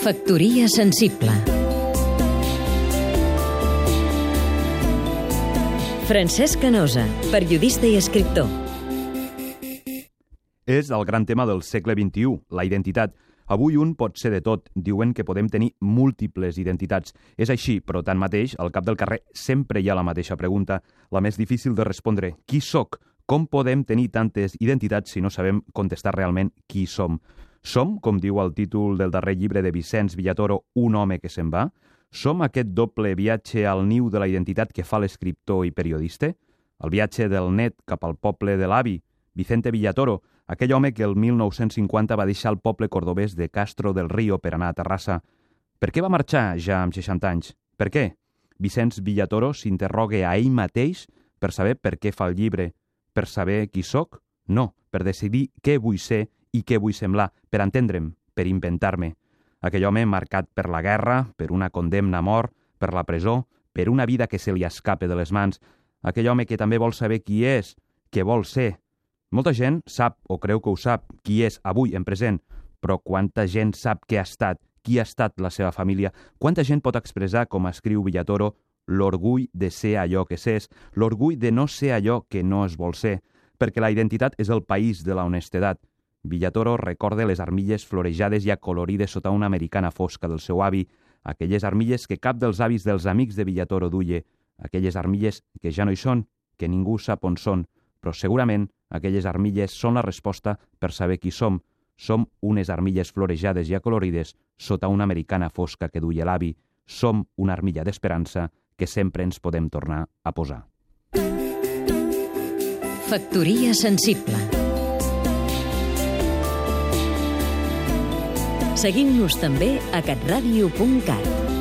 Factoria sensible Francesc Canosa, periodista i escriptor. És el gran tema del segle XXI, la identitat. Avui un pot ser de tot. Diuen que podem tenir múltiples identitats. És així, però tanmateix, al cap del carrer sempre hi ha la mateixa pregunta, la més difícil de respondre. Qui sóc? Com podem tenir tantes identitats si no sabem contestar realment qui som? Som, com diu el títol del darrer llibre de Vicenç Villatoro, un home que se'n va? Som aquest doble viatge al niu de la identitat que fa l'escriptor i periodista? El viatge del net cap al poble de l'avi, Vicente Villatoro, aquell home que el 1950 va deixar el poble cordobès de Castro del Río per anar a Terrassa. Per què va marxar ja amb 60 anys? Per què? Vicenç Villatoro s'interroga a ell mateix per saber per què fa el llibre. Per saber qui sóc? No, per decidir què vull ser i què vull semblar, per entendre'm, per inventar-me. Aquell home marcat per la guerra, per una condemna a mort, per la presó, per una vida que se li escape de les mans. Aquell home que també vol saber qui és, què vol ser. Molta gent sap o creu que ho sap, qui és avui en present, però quanta gent sap què ha estat, qui ha estat la seva família, quanta gent pot expressar, com escriu Villatoro, l'orgull de ser allò que s'és, l'orgull de no ser allò que no es vol ser, perquè la identitat és el país de la honestedat, Villatoro recorda les armilles florejades i acolorides sota una americana fosca del seu avi, aquelles armilles que cap dels avis dels amics de Villatoro duia, aquelles armilles que ja no hi són, que ningú sap on són, però segurament aquelles armilles són la resposta per saber qui som. Som unes armilles florejades i acolorides sota una americana fosca que duia l'avi. Som una armilla d'esperança que sempre ens podem tornar a posar. Factoria sensible Seguim-nos també a catradio.cat.